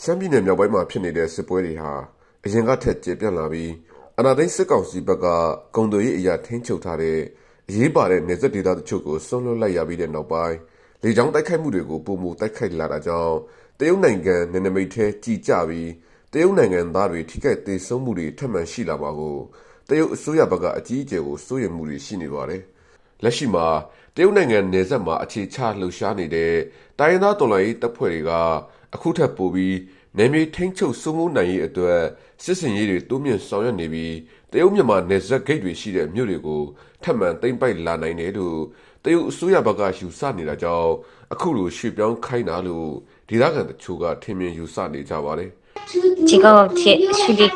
ရှမ်းပြည်နယ်မြောက်ပိုင်းမှာဖြစ်နေတဲ့စစ်ပွဲတွေဟာအရင်ကထက်ကျေပြန့်လာပြီးအာဏာသိမ်းစစ်ကောင်စီဘက်ကကုန်သွယ်ရေးအရာထိန်းချုပ်ထားတဲ့အရေးပါတဲ့နေဆက်ဒေသတချို့ကိုဆွန့်လွတ်လိုက်ရပြီးတဲ့နောက်ပိုင်းလေကြောင်းတိုက်ခိုက်မှုတွေကိုပုံမူတိုက်ခိုက်လာတာကြောင့်တရုတ်နိုင်ငံနယ်နိမိတ်ထဲကြီးကြပြီးတရုတ်နိုင်ငံသားတွေထိခိုက်သေးဆုံးမှုတွေထပ်မံရှိလာမှာကိုတရုတ်အစိုးရဘက်ကအကြီးအကျယ်ကိုစိုးရိမ်မှုတွေရှိနေပါတယ်။လက်ရှိမှာတရုတ်နိုင်ငံနယ်စပ်မှာအခြေချလှုပ်ရှားနေတဲ့တိုင်းရင်းသားတော်လှန်ရေးတပ်ဖွဲ့တွေက အခုထက်ပိုပြီးနယ်မြေထိန်းချုပ်စိုးမိုးနိုင်ရေးအတွက်စစ်စင်ရေးတွေတိုးမြင့်ဆောင်ရွက်နေပြီးတရုတ်မြန်မာနယ်စပ်ဂိတ်တွေရှိတဲ့မြို့တွေကိုထပ်မံသိမ်းပိုက်လာနိုင်တယ်လို့တရုတ်အစိုးရဘက်ကယူဆနေတာကြောင့်အခုလိုရွှေ့ပြောင်းခိုင်းတာလို့ဒေသခံတချို့ကထင်မြင်ယူဆနေကြပါတယ်။ 지금 제 수리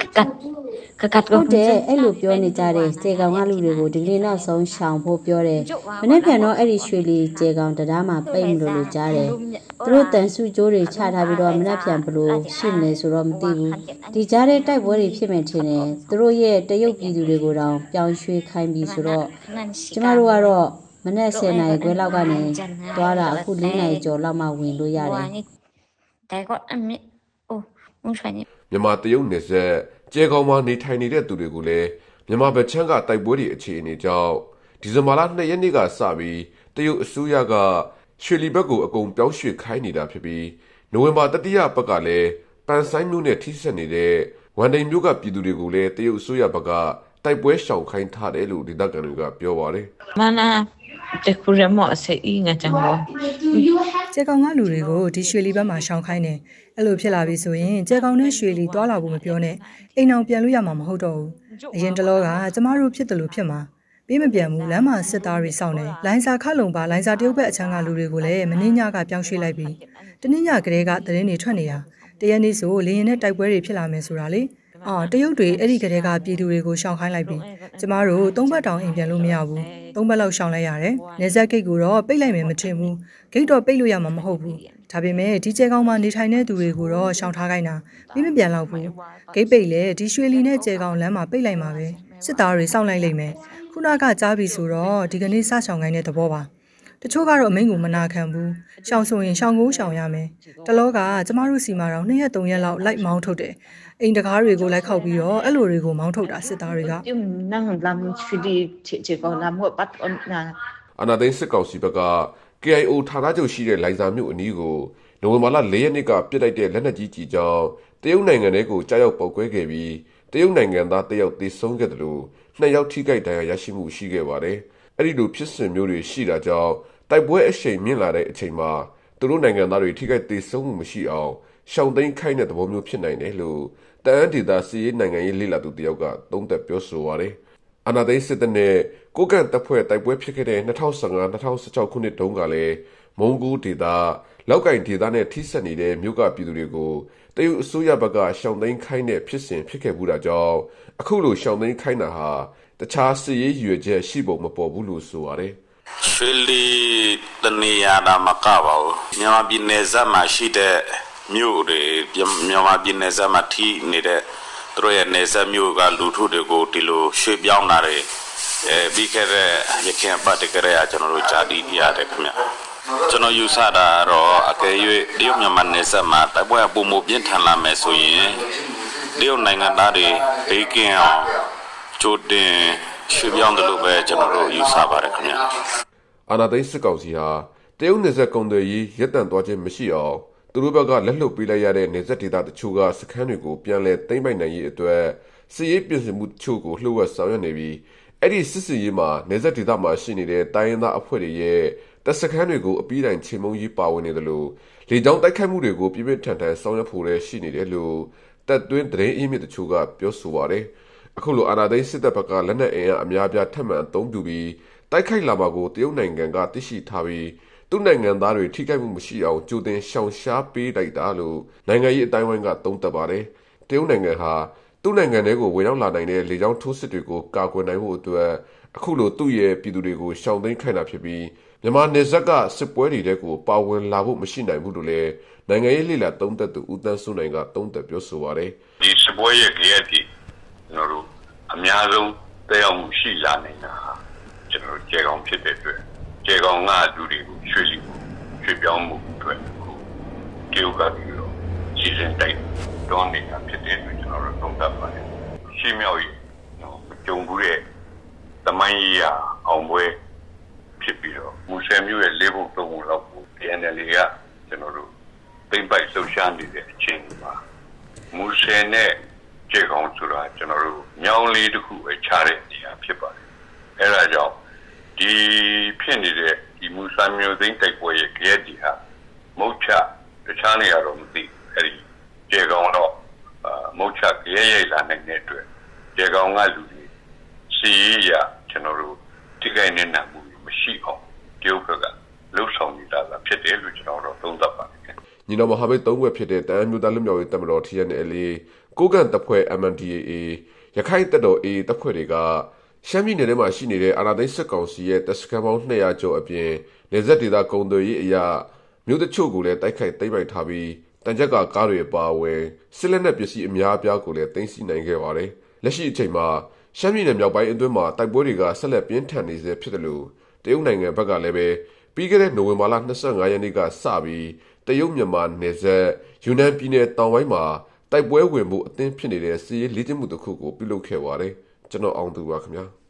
ကကတ်ကောဟုတ်တယ်အဲ့လိုပြောနေကြတယ်ကျေကောင်ကလူတွေကိုဒီနေ့နောက်ဆုံးရှောင်ဖို့ပြောတယ်မနေ့ပြန်တော့အဲ့ဒီရွှေလီကျေကောင်တရားမှာပိတ်မလို့လို့ကြားတယ်သူတို့တန်စုကြိုးတွေချထားပြီးတော့မနေ့ပြန်ဘလို့ရှိမလဲဆိုတော့မသိဘူးဒီကြားတဲ့တိုက်ပွဲတွေဖြစ်မယ်ထင်တယ်သူတို့ရဲ့တရုတ်ပြည်သူတွေကိုတောင်ပြောင်းရွှေ့ခိုင်းပြီးဆိုတော့ကျမတို့ကတော့မနေ့10နာရီခွဲလောက်ကနေသွားတာအခု4နာရီကျော်လောက်မှဝင်လို့ရတယ်ဒါကအမေအိုးမွန်ချွန်မြန်မာတရုတ်နယ်စပ် ကျဲကောင်းမှာနေထိုင်နေတဲ့သူတွေကိုလည်းမြန်မာဗချမ်းကတိုက်ပွဲတွေအခြေအနေကြောင့်ဒီဇင်ဘာလ2ရက်နေ့ကစပြီးတရုတ်အစိုးရကရွှေလီဘက်ကိုအကုန်ပြောင်းရွှေ့ခိုင်းနေတာဖြစ်ပြီးနိုဝင်ဘာတတိယပတ်ကလည်းပန်ဆိုင်မျိုးနဲ့ထိစပ်နေတဲ့ဝန်တိန်မျိုးကပြည်သူတွေကိုလည်းတရုတ်အစိုးရဘက်ကတိုက်ပွဲရှောင်ခိုင်းထားတယ်လို့ဒေသခံတွေကပြောပါတယ်မနာတခုရမော့ဆေးအင်းငါချံဘော ကျေကောင်ကလူတွေကိုဒီရွှေလီဘက်မှာရှောင်ခိုင်းတယ်အဲ့လိုဖြစ်လာပြီဆိုရင်ကျေကောင်နဲ့ရွှေလီတွာလာဖို့မပြောနဲ့အိမ်အောင်ပြန်လို့ရမှာမဟုတ်တော့ဘူးအရင်တလောကကျမတို့ဖြစ်တယ်လို့ဖြစ်မှာပေးမပြန်ဘူးလမ်းမှာစစ်သားတွေစောင့်နေလိုင်းစာခလုံပါလိုင်းစာတရုတ်ဘက်အချမ်းကလူတွေကိုလည်းမင်းညကပြောင်းရွှေ့လိုက်ပြီတနင်္ညကလေးကသတင်းတွေထွက်နေတာတရက်နေ့ဆိုလေရင်နဲ့တိုက်ပွဲတွေဖြစ်လာမယ်ဆိုတာလေ အာတရုတ်တွေအဲ့ဒီကလေးကပြည်သူတွေကိုရှောင်ခိုင်းလိုက်ပြီကျမတို့သုံးဘက်တောင်အိမ်ပြန်လို့မရဘူးသုံးဘက်လောက်ရှောင်လိုက်ရတယ်နေဆက်ဂိတ်ကိုတော့ပိတ်လိုက်မယ်မထင်ဘူးဂိတ်တော့ပိတ်လို့ရမှာမဟုတ်ဘူးဒါပေမဲ့ဒီကျဲကောင်းမှာနေထိုင်တဲ့သူတွေကိုတော့ရှောင်ထားခိုင်းတာပြီးမပြန်တော့ဘူးဂိတ်ပိတ်လေဒီရွှေလီနဲ့ကျဲကောင်းလမ်းမှာပိတ်လိုက်မှာပဲစစ်သားတွေစောင့်လိုက်လိမ့်မယ်ခုနကကြားပြီဆိုတော့ဒီကနေ့စရှောင်ခိုင်းတဲ့သဘောပါ တချို့ကတော့အမိန့်ကိုမနာခံဘူးရှောင်ဆိုရင်ရှောင်ကိုရှောင်ရမယ်တလောကကျမတို့စီမှာတော့2ရက်3ရက်လောက်လိုက်မောင်းထုတ်တယ်အိမ်တကားတွေကိုလိုက်ခောက်ပြီးတော့အဲ့လိုတွေကိုမောင်းထုတ်တာစစ်သားတွေကပြုံနန်းလမ်ချီဒီချေချေကောလမ်ဟောပတ်အွန်နာအာနာသိန်းစစ်ကောင်စီဘက်က KIO ဌာနချုပ်ရှိတဲ့လိုင်ဇာမြို့အနီးကိုနိုဝင်ဘာလ4ရက်နေ့ကပြစ်လိုက်တဲ့လက်နက်ကြီးကြီးကြောင့်တရုတ်နိုင်ငံထဲကိုကြားရောက်ပောက်ကွဲခဲ့ပြီးတရုတ်နိုင်ငံသားတယောက်သေဆုံးခဲ့တယ်လို့နှစ်ယောက်ထိခိုက်ဒဏ်ရာရရှိမှုရှိခဲ့ပါတယ်။ အဲ့ဒီလိုဖြစ်စဉ်မျိုးတွေရှိတာကြောင့်တိုက်ပွဲအရှိန်မြင့်လာတဲ့အချိန်မှာသူတို့နိုင်ငံသားတွေထိခိုက်သေဆုံးမှုမရှိအောင်ရှောင်သိမ်းခိုင်းတဲ့သဘောမျိုးဖြစ်နိုင်တယ်လို့တအန်းဒေတာစီရေးနိုင်ငံရေးလေ့လာသူတယောက်ကသုံးသပ်ပြောဆိုပါတယ်။အနာသိန်းစစ်တပ်နဲ့ကိုကန့်တပ်ဖွဲ့တိုက်ပွဲဖြစ်ခဲ့တဲ့2015-2016ခုနှစ်တုန်းကလည်းမုံကူဒေသလောက်ကင်ဒေသနဲ့ထိစပ်နေတဲ့မြို့ကပြည်သူတွေကိုတရုတ်အစိုးရဘက်ကရှောင်သိမ်းခိုင်းတဲ့ဖြစ်စဉ်ဖြစ်ခဲ့မှုတာကြောင့်အခုလိုရှောင်သိမ်းခိုင်းတာဟာ တခြားစစ်ရေးရည်ရွယ်ချက်ရှိပုံမပေါ်ဘူးလို့ဆိုပါတယ်ရွှေလီတနေရာတာမကပါဘူးမြန်မာပြည်နယ်စပ်မှာရှိတဲ့မြို့တွေမြန်မာပြည်နယ်စပ်မှာထိနေတဲ့သူတို့ရဲ့နယ်စပ်မြို့ကလူထုတွေကိုဒီလိုရွှေ့ပြောင်းလာတယ်အဲပြီးခဲ့တဲ့ရခိုင်ပတ်တကရကျွန်တော်တို့ဂျာတီရတယ်ခင်ဗျကျွန်တော်ယူဆတာတော့အကယ်၍တရုတ်မြန်မာနယ်စပ်မှာတိုက်ပွဲပုံမှုပြင်းထန်လာမယ်ဆိုရင်တရုတ်နိုင်ငံသားတွေဘေးကင်းအောင် ကြိုတင်ရွှေ့ပြောင်းတယ်လို့ပဲကျွန်တော်တို့ယူဆပါတယ်ခင်ဗျအာနာသိန်းစစ်ကောင်စီဟာတရုတ်နယ်စပ်ကုန်သွယ်ရေးရပ်တန့်သွားခြင်းမရှိအောင်သူတို့ဘက်ကလက်လွတ်ပေးလိုက်ရတဲ့နယ်စပ်ဒေသတချို့ကစခန်းတွေကိုပြန်လည်သိမ်းပိုက်နိုင်ရေးအတွက်စစ်ရေးပြင်ဆင်မှုတချို့ကိုလှုပ်ဝက်ဆောင်ရွက်နေပြီးအဲ့ဒီစစ်စင်ရေးမှာနယ်စပ်ဒေသမှာရှိနေတဲ့တိုင်းရင်းသားအဖွဲ့တွေရဲ့တပ်စခန်းတွေကိုအပြီးတိုင်ချိန်မုံကြီးပါဝင်နေတယ်လို့လေကြောင်းတိုက်ခိုက်မှုတွေကိုပြင်းပြထန်ထန်ဆောင်ရွက်ဖို့လည်းရှိနေတယ်လို့တပ်တွင်းသတင်းအင်းမြစ်တချို့ကပြောဆိုပါတယ် အခုလိုအာဏာသိမ်းစစ်တပ်ဘက်ကလက်နက်အင်အားအများအပြားထပ်မံအသုံးပြုပြီးတိုက်ခိုက်လာမှာကိုတရုတ်နိုင်ငံကသိရှိထားပြီးသူ့နိုင်ငံသားတွေထိခိုက်မှုမရှိအောင်ကြိုတင်ရှောင်ရှားပေးလိုက်တာလို့နိုင်ငံရေးအတိုင်းဝိုင်းကသုံးသပ်ပါတယ်တရုတ်နိုင်ငံဟာသူ့နိုင်ငံထဲကိုဝင်ရောက်လာနိုင်တဲ့လေကြောင်းထိုးစစ်တွေကိုကာကွယ်နိုင်ဖို့အတွက်အခုလိုသူ့ရဲ့ပြည်သူတွေကိုရှောင်သိမ်းခိုင်းတာဖြစ်ပြီးမြန်မာနယ်စပ်ကစစ်ပွဲတွေတဲ့ကိုပါဝင်လာဖို့မရှိနိုင်ဘူးလို့လည်းနိုင်ငံရေးလေလာသုံးသပ်သူဦးတန်းစိုးနိုင်ကသုံးသပ်ပြောဆိုပါတယ်ဒီစပွဲရဲ့ကြရက်ဒီကျွန်တော်တို့ အများဆုံးတက်ရောက်မှုရှိလာနေတာဟာကျွန်တော်တို့ကျေကောင်ဖြစ်တဲ့အတွက်ကျေကောင်ကလူတွေကိုရွှေ့လီကိုရွှေ့ပြောင်းမှုအတွက်အခုတရုတ်ကပြီးတော့ရစီစဉ်တိုက်တွန်းနေတာဖြစ်တယ်လို့ကျွန်တော်တို့သုံးသပ်ပါတယ်ရှင်းမြောက်ရေးနော်ကြုံဘူးတဲ့သမိုင်းကြီးရာအောင်ပွဲဖြစ်ပြီးတော့မူဆယ်မျိုးရဲ့လေးဖို့သုံးဖို့လောက်ကို PNL ကကျွန်တော်တို့သိမ့်ပိုက်လှုပ်ရှားနေတဲ့အချိန်မှာမူဆယ်နဲ့ကြေကောင်ဆိုတာကျွန်တော်တို့ ညောင်းလေးတစ်ခုပဲခြားတဲ့နေရာဖြစ်ပါတယ်အဲဒါကြောင့်ဒီဖြစ်နေတဲ့ဒီမူဆာမျိုးသိမ့်တိုက်ပွဲရဲ့ကြက်ဒီဟာမုတ်ချတခြားနေရာတော့မသိဘူးအဲဒီကြေကောင်တော့အာမုတ်ချကြဲရိုက်လာနိုင်တဲ့အတွက်ကြေကောင်ကလူတွေစီရကျွန်တော်တို့တိကျနေတဲ့မှုမရှိအောင်တရုတ်ဘက်ကလှုပ်ဆောင်နေတာသာဖြစ်တယ်လို့ကျွန်တော်တို့သုံးသပ်ပါတယ်ညီတော်မဟာမိတ်သုံးဘက်ဖြစ်တဲ့တန်အမျိုးသားလူမျိုးရေးတပ်မတော် TNLA ကိုကန့်တပ်ဖွဲ့ MNDAA ရခိုင်တပ်တော် AA တပ်ဖွဲ့တွေကရှမ်းပြည်နယ်ထဲမှာရှိနေတဲ့အာဏာသိမ်းစစ်ကောင်စီရဲ့တပ်စခန်းပေါင်း200ကျော်အပြင်နေဆက်ဒေသကုံသွေးရေးအရာမြို့တချို့ကိုလည်းတိုက်ခိုက်သိမ်းပိုက်ထားပြီးတန်ကြပ်ကကားတွေအပါအဝင်စစ်လက်နက်ပစ္စည်းအများအပြားကိုလည်းသိမ်းဆည်းနိုင်ခဲ့ပါတယ်။လက်ရှိအချိန်မှာရှမ်းပြည်နယ်မြောက်ပိုင်းအတွင်းမှာတိုက်ပွဲတွေကဆက်လက်ပြင်းထန်နေဆဲဖြစ်တယ်လို့တရုတ်နိုင်ငံဘက်ကလည်းပဲပြီးခဲ့တဲ့နိုဝင်ဘာလ25ရက်နေ့ကစပြီးတရုတ်မြန်မာနယ်စပ်ယူနန်ပြည်နယ်တောင်ပိုင်းမှာ တိုက်ပွဲဝင်မှုအသင်းဖြစ်နေတဲ့စီးရေးလေ့ကျင့်မှုတစ်ခုကိုပြုလုပ်ခဲ့ပါတယ်။ကျွန်တော်အောင်သူပါခင်ဗျာ။